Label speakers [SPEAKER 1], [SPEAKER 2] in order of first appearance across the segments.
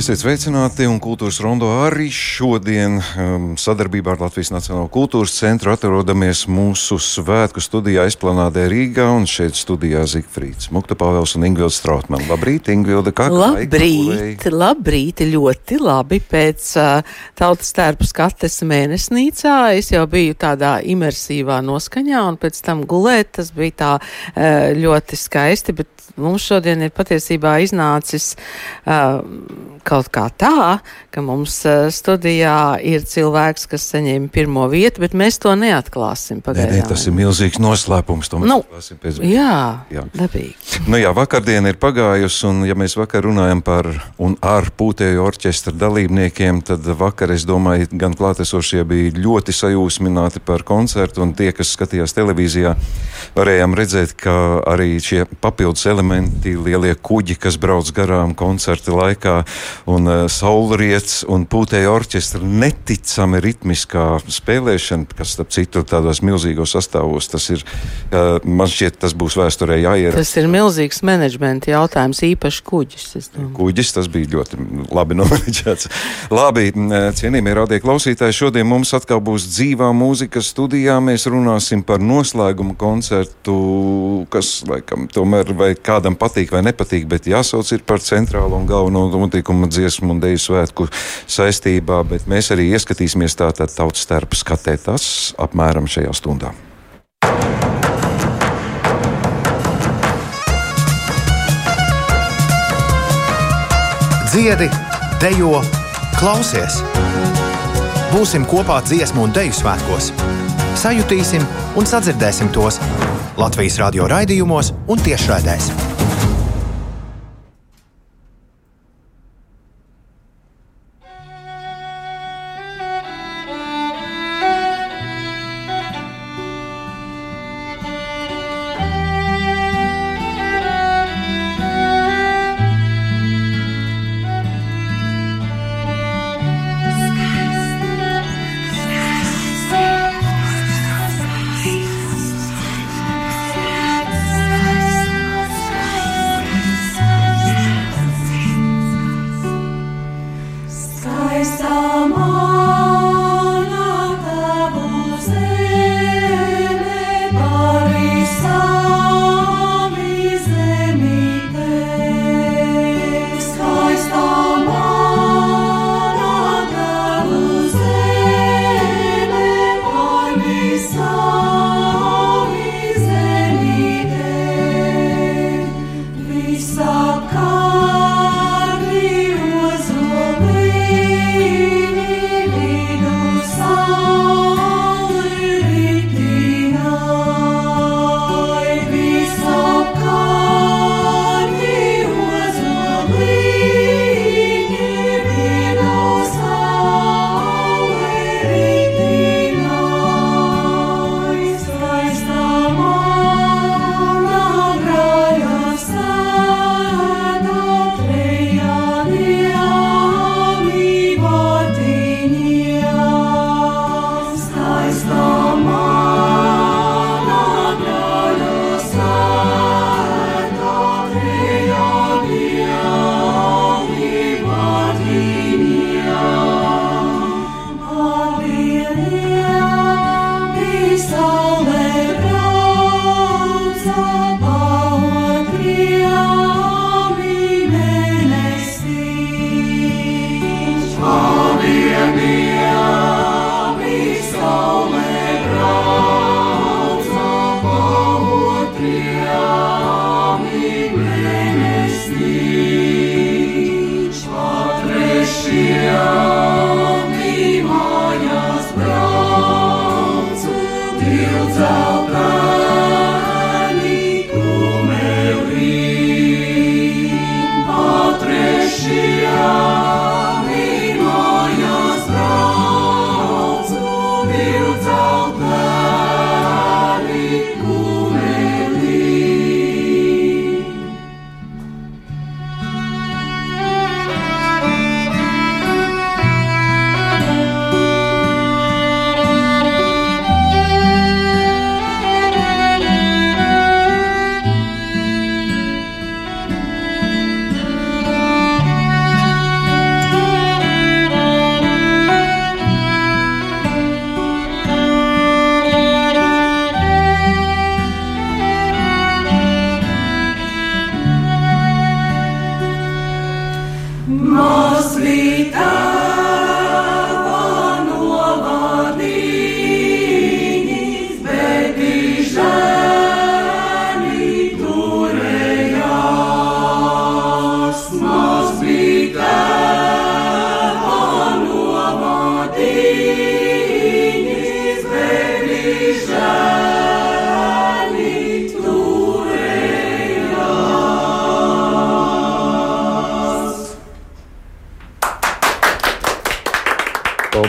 [SPEAKER 1] Esiet sveicināti un kultūras rondo arī šodien um, sadarbībā ar Latvijas Nacionālo kultūras centru atrodamies mūsu svētku studijā Esplanādē Rīgā un šeit studijā Zigfrīds Mukta Pāvels un Ingvilda Strautman. Labrīt, Ingvilda, kā
[SPEAKER 2] Labrīt, labrīt, ļoti labi pēc uh, tautas tērpu skates mēnesnīcā. Es jau biju tādā imersīvā noskaņā un pēc tam gulēt, tas bija tā uh, ļoti skaisti, bet mums šodien ir patiesībā iznācis uh, kaut kā tā, ka mums uh, studijā ir cilvēks, kas saņēma pirmo vietu, bet mēs to neatklāsim pagaidām.
[SPEAKER 1] Nē, nē, tas ir milzīgs noslēpums. To
[SPEAKER 2] Nu,
[SPEAKER 1] pēc
[SPEAKER 2] Jā,
[SPEAKER 1] Jā.
[SPEAKER 2] dabīgi.
[SPEAKER 1] Nu jā, vakardiena ir pagājusi, un ja mēs vakar runājam par un ar pūtēju orķestra dalībniekiem, tad vakar, es domāju, gan klātesošie bija ļoti sajūsmināti par koncertu, un tie, kas skatījās televīzijā, varējām redzēt, ka arī šie papildus elementi, lielie kuģi, kas brauc garām koncerta laikā, un uh, saulriets un pūtēju orķestra neticami ritmiskā spēlēšana, kas, starp citu, tādos milzīgos sastāvos, tas ir, uh, man šķiet, tas būs vēsturē jāieraksta.
[SPEAKER 2] Tas ir milzīgs menedžmenta jautājums, īpaši kuģis.
[SPEAKER 1] Kuģis tas bija ļoti labi nomenedžēts. Labi, m, cienījamie radio klausītāji, šodien mums atkal būs dzīvā mūzika studijā. Mēs runāsim par noslēguma koncertu, kas laikam tomēr vai kādam patīk vai nepatīk, bet jāsauc ir par centrālo un galveno notikumu dziesmu un deju svētku saistībā, bet mēs arī ieskatīsimies tātad tautas starp skatē tas apmēram šajā stundā.
[SPEAKER 3] Dziedi, dejo, klausies! Būsim kopā dziesmu un deju svētkos! Sajutīsim un sadzirdēsim tos Latvijas radio raidījumos un tiešraidēs.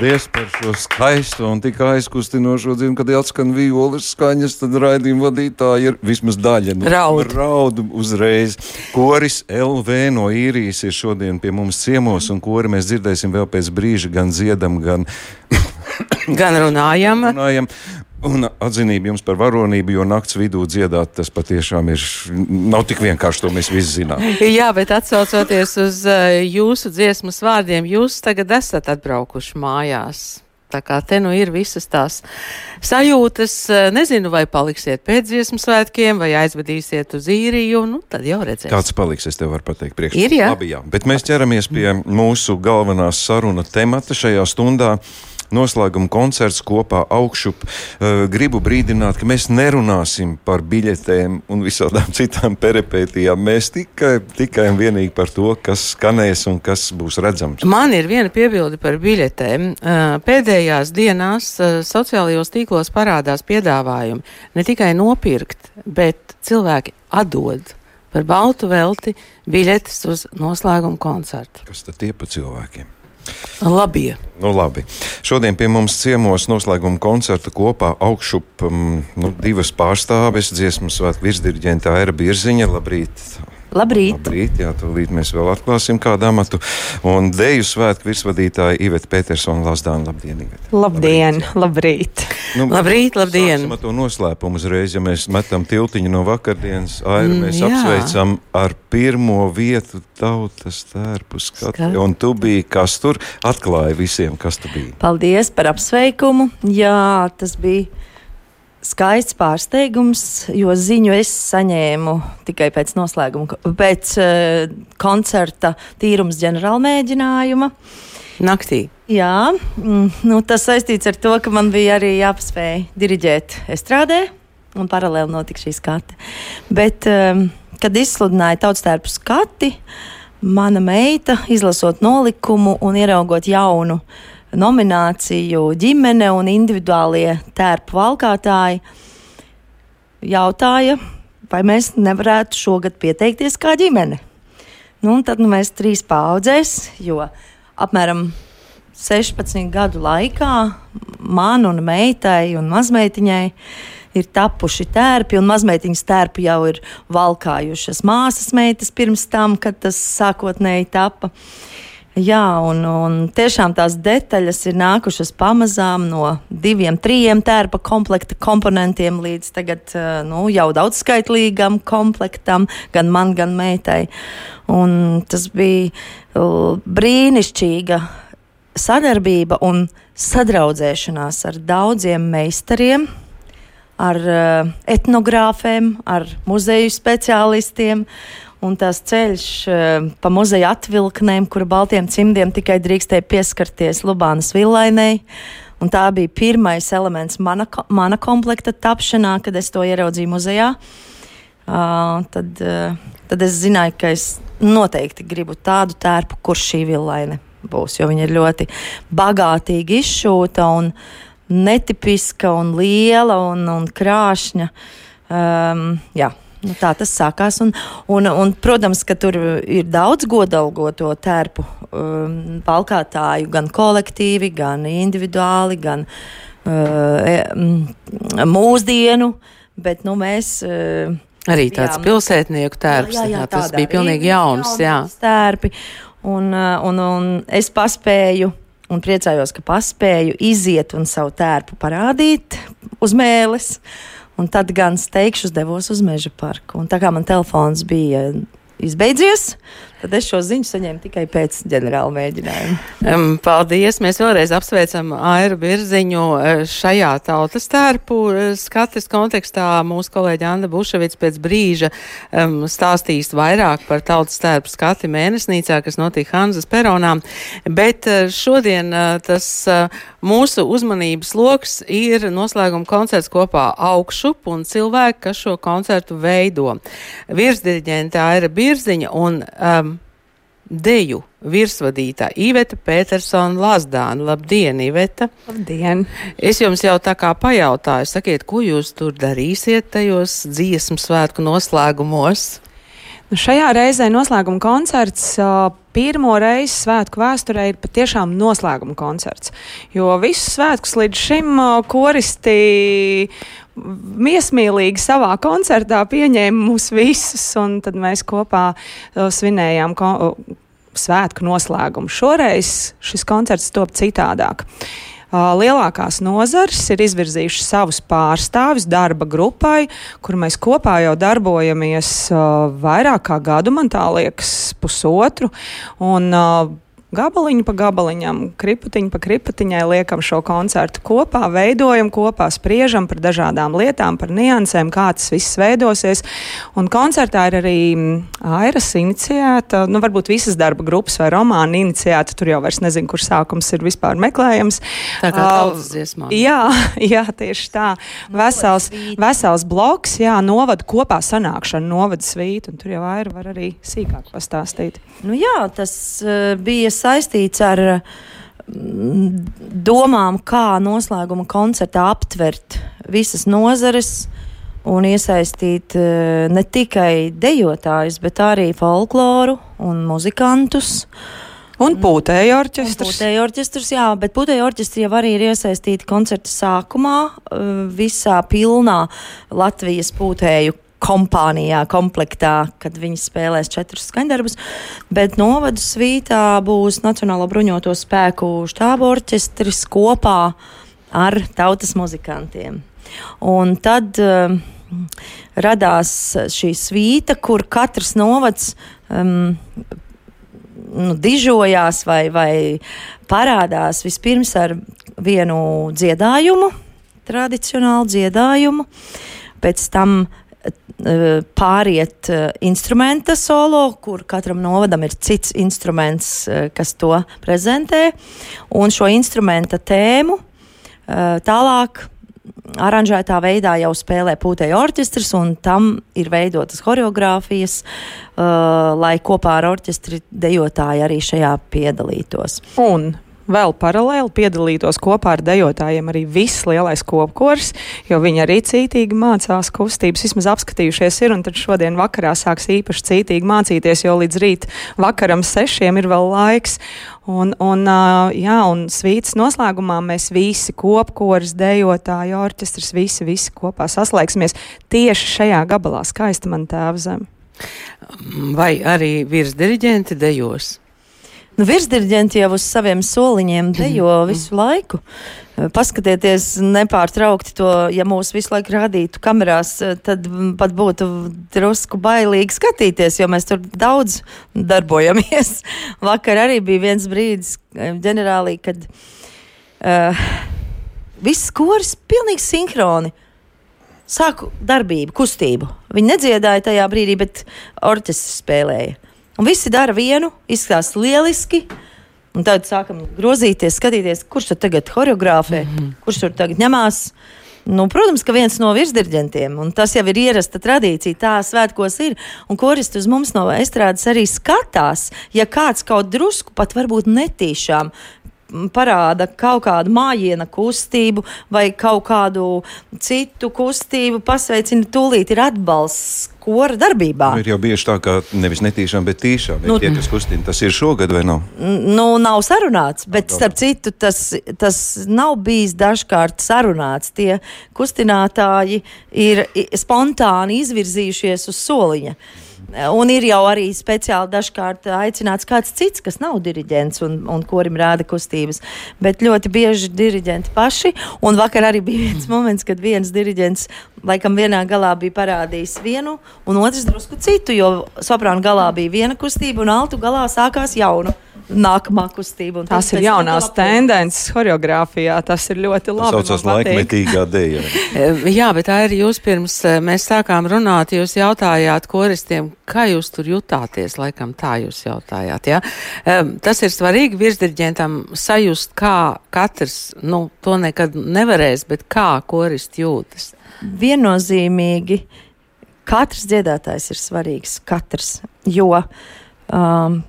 [SPEAKER 1] Paldies par šo skaisto un tik aizkustinošo dziesmu, kad atskan violas skaņas, tad raidījuma vadītāja ir vismaz daļa no
[SPEAKER 2] Raud.
[SPEAKER 1] raudu uzreiz. Koris LV no īrijas ir šodien pie mums ciemos, un kori mēs dzirdēsim vēl pēc brīža gan dziedam, gan
[SPEAKER 2] Gan runājam.
[SPEAKER 1] runājam. Un atzinību jums par varonību, jo nakts vidū dziedāt, tas patiešām ir. Nav tik vienkārši, to mēs visi zinām.
[SPEAKER 2] Jā, bet atsaucoties uz uh, jūsu dziesmas vārdiem, jūs tagad esat atbraukuši mājās. Tā kā te nu ir visas tās sajūtas, eh, nezinu, vai paliksiet pēc dziesmu svētkiem, vai aizvedīsiet uz īriju, nu tad jau redzēsim.
[SPEAKER 1] Kāds paliks, es tev varu pateikt, priekš.
[SPEAKER 2] Ir, jā?
[SPEAKER 1] Labi, jā. Bet mēs ķeramies pie mūsu galvenās saruna temata šajā stundā. Noslēguma koncerts kopā augšup. Uh, gribu brīdināt, ka mēs nerunāsim par biļetēm un visādām citām peripētijām. Mēs tikai, tikai un vienīgi par to, kas skanēs un kas būs redzams.
[SPEAKER 2] Man ir viena piebilde par biļetēm. Uh, Pēdējās dienās uh, sociālajos tīklos parādās piedāvājumi ne tikai nopirkt, bet cilvēki atdod par baltu velti biļetes uz noslēguma koncertu.
[SPEAKER 1] Kas tad tie pa cilvēkiem?
[SPEAKER 2] Labie!
[SPEAKER 1] Nu, labi. Šodien pie mums ciemos noslēguma koncerta kopā augšup um, nu, divas pārstāves, dziesmu svētku virsdirigenta Aira Birziņa. Labrīt!
[SPEAKER 4] Labrīt!
[SPEAKER 1] Labrīt, jā, tūlīt mēs vēl atklāsim kādu amatu. Un deju svētku virsvadītāja Iveta Petersona Lasdāna. Labdien, Iveta!
[SPEAKER 4] Labdien! Labrīt!
[SPEAKER 1] Nu,
[SPEAKER 2] Labrīt, labdien!
[SPEAKER 1] Sāksim ar to noslēpumu uzreiz, ja mēs metam tiltiņu no vakardienas. Airu
[SPEAKER 2] Mm,
[SPEAKER 1] mēs
[SPEAKER 2] jā.
[SPEAKER 1] apsveicam ar pirmo vietu tautas tērpu. Skatu. Un tu biji, kas tur atklāja visiem, kas tu biji.
[SPEAKER 4] Paldies par apsveikumu! Jā, tas bija skaists pārsteigums, jo ziņu es saņēmu tikai pēc noslēguma, pēc uh, koncerta tīrums ģenerāla mēģinājuma.
[SPEAKER 2] Naktī!
[SPEAKER 4] Jā, mm, nu, tas saistīts ar to, ka man bija arī jāpaspēj diriģēt estrādē, un paralēli notika šī skati. Bet, um, kad izsludināja tautstērpu skati, mana meita, izlasot nolikumu un ieraugot jaunu nomināciju, ģimene un individuālie tērpu valkātāji, jautāja, vai mēs nevarētu šogad pieteikties kā ģimene. Nu, un tad nu, mēs trīs paudzēs, jo apmēram 16 gadu laikā man un meitai un mazmeitiņai ir tapuši tērpi, un mazmeitiņas tērpi jau ir valkājušas māsas meitas pirms tam, kad tas sākotnēji tapa. Jā, un, un tiešām tās detaļas ir nākušas pamazām no diviem, trim tērpa komplekta komponentiem līdz tagad eh, nu, jau daudzskaitlīgam komplektam, gan man, gan meitai. Un tas bija brīnišķīga sadarbība un sadraudzēšanās ar daudziem meistariem, ar uh, etnogrāfiem, ar muzeju speciālistiem. Un tās ceļš uh, pa muzeja atvilknēm, kura baltiem cimdiem tikai drīkstēja pieskarties Lubānas villainei. Un tā bija pirmais elements mana, mana komplekta tapšanā, kad es to ieraudzīju muzejā. Uh, tad, uh, tad es zināju, ka es noteikti gribu tādu tērpu, kur šī villaine būs. Jo viņa ir ļoti bagātīgi izšūta un netipiska un liela un, un krāšņa. Um, jā. Nu, tā tas sākās. Un, un, un, protams, ka tur ir daudz godalgoto tērpu um, valkātāju, gan kolektīvi, gan individuāli, gan uh, e- mūsdienu. Bet nu, mēs. Uh,
[SPEAKER 2] Arī tāds
[SPEAKER 4] Jā.
[SPEAKER 2] pilsētnieku tērps.
[SPEAKER 4] Jā, jā, jā,
[SPEAKER 2] tas bija pilnīgi jauns. Jā.
[SPEAKER 4] jaunas Tērpi. Un, uh, un, un es paspēju, un priecājos, ka paspēju iziet un savu tērpu parādīt uz mēles. Un tad gan steigšus devos uz meža parku. Un tā kā man telefons bija izbeidzies, tad es šo ziņu saņēmu tikai pēc ģenerāla mēģinājuma.
[SPEAKER 2] Um, paldies! Mēs vēlreiz apsveicam Airu Birziņu eh, šajā tautas tērpu eh, skates kontekstā. Mūsu kolēģi Anna Buševic pēc brīža um, stāstīs vairāk par tautas tērpu skati mēnesnīcā, kas notika Hanzas peronā. Bet uh, šodien tas mūsu uzmanības loks ir noslēguma koncerts kopā augšup un cilvēki, kas šo koncertu veido. Virsdiriģente Aira Birziņa un um, deju virsvadītāja Iveta Petersona Lazdāna. Labdien, Iveta!
[SPEAKER 5] Labdien!
[SPEAKER 2] Es jums jau tā kā pajautāju, sakiet, ko jūs tur darīsiet tajos dziesmu svētku noslēgumos?
[SPEAKER 5] Nu, šajā reizē noslēguma koncerts pirmo reizi svētku vēsturē ir patiešām noslēguma koncerts. Jo visus svētkus līdz šim koristi miesmīlīgi savā koncertā pieņēma mūs visus, un tad mēs kopā uh, svinējām ko, uh, svētku noslēgumu. Šoreiz šis koncerts top citādāk. Uh, lielākās nozares ir izvirzījušas savus pārstāvis darba grupai, kur mēs kopā jau darbojamies vairāk kā gadu, man tā liekas, pusotru. Un, gabaliņu pa gabaliņam, kripatiņu pa kripatiņai liekam šo koncertu kopā, veidojam kopā, spriežam par dažādām lietām, par niansēm, kā tas viss veidosies. Un koncertā ir arī mm, Airas iniciēta, nu varbūt visas darba grupas vai romāna iniciēta, tur jau vairs nezinu, kur sākums ir vispār meklējams.
[SPEAKER 2] Tā kā
[SPEAKER 5] Uh,
[SPEAKER 2] tautas dziesmā.
[SPEAKER 5] Jā, jā, tieši tā. Vesels, vesels bloks, jā, novada kopā sanākšana, novada svīta, un tur jau Aira var arī sīkāk pastāstīt.
[SPEAKER 4] Nu, jā, tas uh, bija saistīts ar domām, kā noslēguma koncertā aptvert visas nozares un iesaistīt uh, ne tikai dejotājus, bet arī folkloru un muzikantus.
[SPEAKER 5] Un pūtēja orķestris.
[SPEAKER 4] Pūtēja orķestris, jā, bet pūtēja orķestri jau arī ir iesaistīti koncerta sākumā, uh, visā pilnā Latvijas pūtēju kompānijā, komplektā, kad viņi spēlēs četrus skaņdarbus, bet novadu svītā būs Nacionālo bruņoto spēku štābu orķestris kopā ar tautas muzikantiem. Un tad uh, radās šī svīta, kur katrs novads um, nu, dižojās vai, vai parādās vispirms ar vienu dziedājumu, tradicionālu dziedājumu, pēc tam eh, pāriet eh, instrumenta solo, kur katram novadam ir cits instruments, eh, kas to prezentē, un šo instrumenta tēmu eh, tālāk aranžētā veidā jau spēlē pūtēja orķestris, un tam ir veidotas choreogrāfijas, uh, lai kopā ar orķestri dejotāji arī šajā piedalītos.
[SPEAKER 5] Un vēl paralēli piedalītos kopā ar dejotājiem arī viss lielais kopkurs, jo viņi arī cītīgi mācās kustības, vismaz apskatījušies ir, un tad šodien vakarā sāks īpaši cītīgi mācīties, jo līdz rīt vakaram sešiem ir vēl laiks. Un, un, jā, un svītas noslēgumā mēs visi kopkurs, dejotāji, orķestris, visi, visi kopā saslēgsimies tieši šajā gabalā. Skaista man tēva zeme.
[SPEAKER 2] Vai arī virsdiriģenti dejos?
[SPEAKER 4] Nu, Virsdirigenti jau uz saviem soliņiem dejo visu laiku. Paskatieties, nepārtraukti to, ja mūs visu laiku rādītu kamerās, tad pat būtu drusku bailīgi skatīties, jo mēs tur daudz darbojamies. Vakar arī bija viens brīdis, ģenerālī, kad uh, viss koris pilnīgi sinhroni. Sāku darbību, kustību. Viņi nedziedāja tajā brīdī, bet orķestris spēlēja. Un visi dara vienu, izskatās lieliski. Un tad sākam grozīties, skatīties, kurš tur tagad choreogrāfē, mm -hmm. kurš tur tagad ņemās. Nu, protams, ka viens no virsdirigentiem, un tas jau ir ierasta tradīcija, tā svētkos ir. Un koristi uz mums no estrādes arī skatās, ja kāds kaut drusku pat varbūt netīšām parāda kaut kādu mājiņa kustību vai kaut kādu citu kustību, pasveicina, tūlīt ir atbalsts kora darbībā.
[SPEAKER 1] Ir jau bieži tā, ka nevis netīšām, bet tīšām.
[SPEAKER 4] Nu,
[SPEAKER 1] Nu, tie, kas kustina, tas ir šogad vai nav?
[SPEAKER 4] Nu, nav sarunāts, bet starp citu, tas, tas nav bijis dažkārt sarunāts. Tie kustinātāji ir spontāni izvirzījušies uz soliņa. Un ir jau arī speciāli dažkārt aicināts kāds cits, kas nav diriģents un, un kurim rāda kustības. Bet ļoti bieži diriģenti paši. Un vakar arī bija viens moments, kad viens diriģents laikam vienā galā bija parādījis vienu, un otrs drusku citu, jo soprāna galā bija viena kustība, un altu galā sākās jauna. Nākamā kustība. un
[SPEAKER 5] Tās ir jaunās tendences choreogrāfijā. Tas ir ļoti
[SPEAKER 1] Tas
[SPEAKER 5] labi.
[SPEAKER 1] saucās
[SPEAKER 5] man patīk.
[SPEAKER 1] laikmetīgā dēļa.
[SPEAKER 2] Jā, bet tā ir jūs pirms e, mēs sākām runāt, jūs jautājāt koristiem, kā jūs tur jutāties, laikam tā jūs jautājāt, jā. Ja? Tas ir svarīgi virsdirģentam sajust, kā katrs, nu, to nekad nevarēs, bet kā koristi jūtas.
[SPEAKER 4] viennozīmīgi katrs dziedātājs ir svarīgs. Katrs, jo um,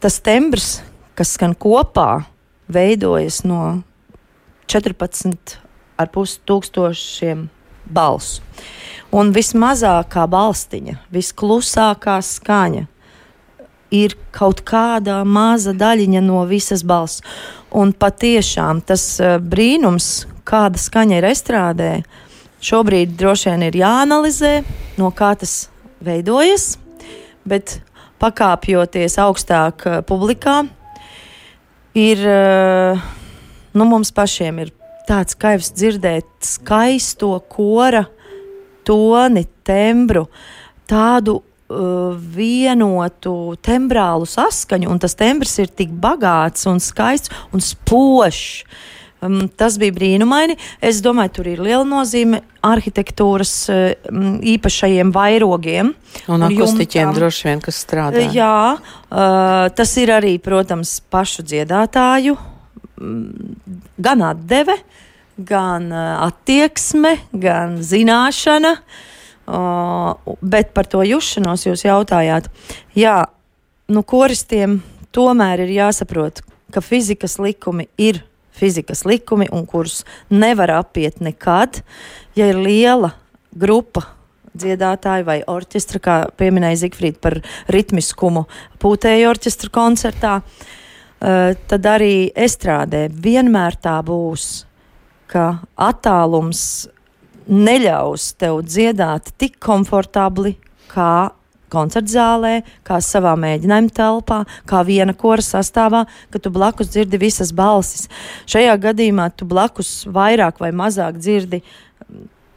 [SPEAKER 4] tas tembrs, kas skan kopā, veidojas no 14,5 tūkstošiem balsu. Un vismazākā balstiņa, visklusākā skaņa ir kaut kāda maza daļiņa no visas balss. Un patiešām tas uh, brīnums, kāda skaņa ir estrādē, šobrīd droši vien ir jāanalizē, no kā tas veidojas. Bet pakāpjoties augstāk uh, publikā, ir uh, nu, mums pašiem ir tāds kaivs dzirdēt skaisto kora toni, tembru, tādu uh, vienotu tembrālu saskaņu, un tas tembrs ir tik bagāts un skaists un spožs. Um, tas bija brīnumaini. Es domāju, tur ir liela nozīme arhitektūras um, īpašajiem vairogiem.
[SPEAKER 2] Un akustiķiem
[SPEAKER 4] jumtām.
[SPEAKER 2] droši vien, kas strādā.
[SPEAKER 4] Jā, uh, tas ir arī, protams, pašu dziedātāju mm, gan atdeve, gan uh, attieksme, gan zināšana. Uh, bet par to jušanos jūs jautājāt. Jā, nu, koristiem tomēr ir jāsaprot, ka fizikas likumi ir fizikas likumi, un kurus nevar apiet nekad, ja ir liela grupa dziedātāji vai orķestra, kā pieminēja Zigfrīda par ritmiskumu pūtēju orķestra koncertā, uh, tad arī estrādē vienmēr tā būs, ka attālums neļaus tev dziedāt tik komfortabli kā koncerta zālē, kā savā mēģinājuma telpā, kā viena kora sastāvā, ka tu blakus dzirdi visas balsis. Šajā gadījumā tu blakus vairāk vai mazāk dzirdi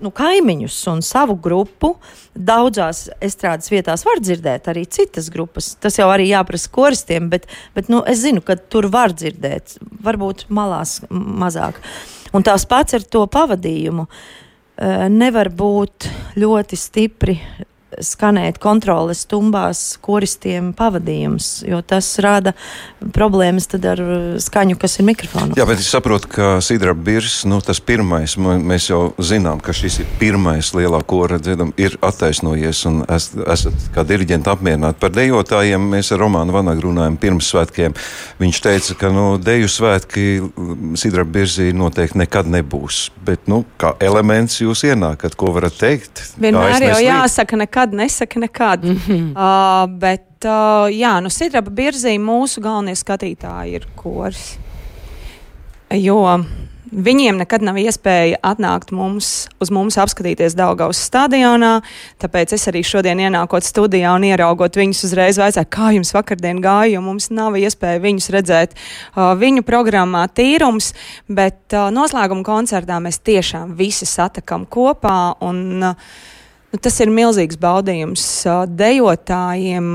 [SPEAKER 4] nu, kaimiņus un savu grupu. Daudzās estrādes vietās var dzirdēt arī citas grupas. Tas jau arī jāprasa koristiem, bet, bet nu, es zinu, ka tur var dzirdēt, varbūt malās mazāk. Un tās pats ar to pavadījumu. Uh, nevar būt ļoti stipri skanēt kontroles stumbās koristiem pavadījums, jo tas rada problēmas ar skaņu, kas ir mikrofonā.
[SPEAKER 1] Jā, bet es saprotu, ka Sidra Birs, nu, tas pirmais, mēs jau zinām, ka šis ir pirmais lielā kora dziedam, ir attaisnojies un es, esat kā diriģenti apmierināti. Par dejotājiem mēs ar Romānu Vanagu runājam pirms svētkiem. Viņš teica, ka, nu, deju svētki Sidra Birzī noteikti nekad nebūs, bet, nu, kā elements jūs ienākat, ko varat teikt?
[SPEAKER 5] Vienmēr jau jāsaka, nekad nekad nesaka nekad. Mm -hmm. uh, bet, uh, jā, nu, Sidraba birzī mūsu galvenie skatītāji ir kors. Jo Viņiem nekad nav iespēja atnākt mums, uz mums apskatīties Daugaus stadionā, tāpēc es arī šodien ienākot studijā un ieraugot viņus uzreiz vaicāju, kā jums vakardien gāja, jo mums nav iespēja viņus redzēt uh, viņu programmā tīrums, bet uh, noslēguma koncertā mēs tiešām visi satakam kopā un uh, Nu, tas ir milzīgs baudījums dejotājiem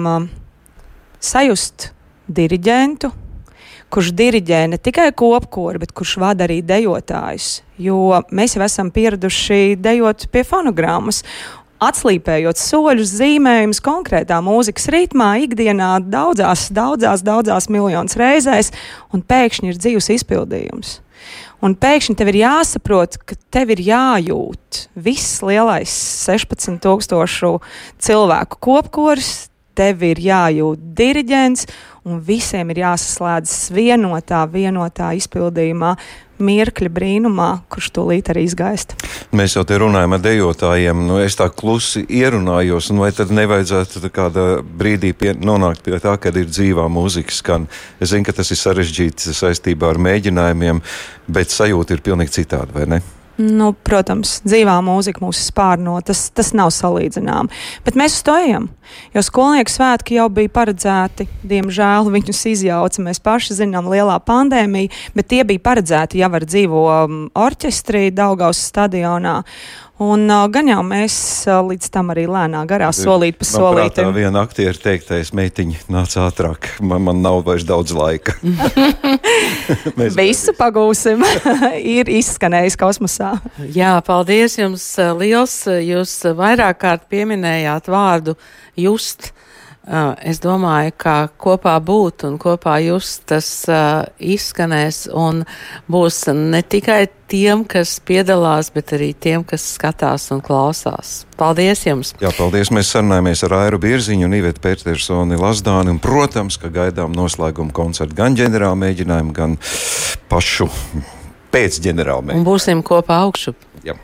[SPEAKER 5] sajust diriģentu, kurš diriģē ne tikai kopkoru, bet kurš vada arī dejotājus. Jo mēs jau esam pieraduši dejot pie fonogrammas. Atslīpējot soļus, zīmējumus konkrētā mūzikas ritmā, ikdienā daudzās, daudzās, daudzās miljonus reizēs, un pēkšņi ir dzīves izpildījums. Un pēkšņi tev ir jāsaprot, ka tev ir jājūt viss lielais 16,000 cilvēku kopkurs, tev ir jājūt diriģents, un visiem ir jāsaslēdzas vienotā, vienotā izpildījumā, mirkļa brīnumā, kurš tūlīt arī izgaist.
[SPEAKER 1] Mēs jau te runājam ar dejotājiem, nu es tā klusi ierunājos, un vai tad nevajadzētu kādā brīdī pie, nonākt pie tā, kad ir dzīvā mūzika skan. Es zinu, ka tas ir sarežģīts saistībā ar mēģinājumiem, bet sajūta ir pilnīgi citāda, vai ne?
[SPEAKER 5] Nu, protams, dzīvā mūzika mūsu spārno, tas, tas nav salīdzināms. Bet mēs uz to ejam. Jo skolnieku svētki jau bija paredzēti, diemžēl viņus izjauca. Mēs paši zinām, lielā pandēmija, bet tie bija paredzēti jau ar dzīvo um, orķestri Daugaus stadionā. Un uh, gan jau mēs uh, līdz tam arī lēnā garā solīt pa solītam.
[SPEAKER 1] Tā viena aktiera teiktais, meitiņa nāca ātrāk, man, man nav vairs daudz laika.
[SPEAKER 5] Visu pagūsim, ir izskanējis kosmosā.
[SPEAKER 2] Jā, paldies jums liels. Jūs vairāk kārt pieminējāt vārdu just. Uh, es domāju, ka kopā būt un kopā just tas uh, izskanēs un būs ne tikai tiem, kas piedalās, bet arī tiem, kas skatās un klausās. Paldies jums!
[SPEAKER 1] Jā, paldies! Mēs sarunājamies ar Airu Bierziņu un Ivetu Petersoni Lazdāni un, protams, ka gaidām noslēguma koncertu gan ģenerāla mēģinājumu, gan pašu pēc ģenerāla mēģinājuma.
[SPEAKER 2] Un būsim kopā augšu.
[SPEAKER 1] Jā.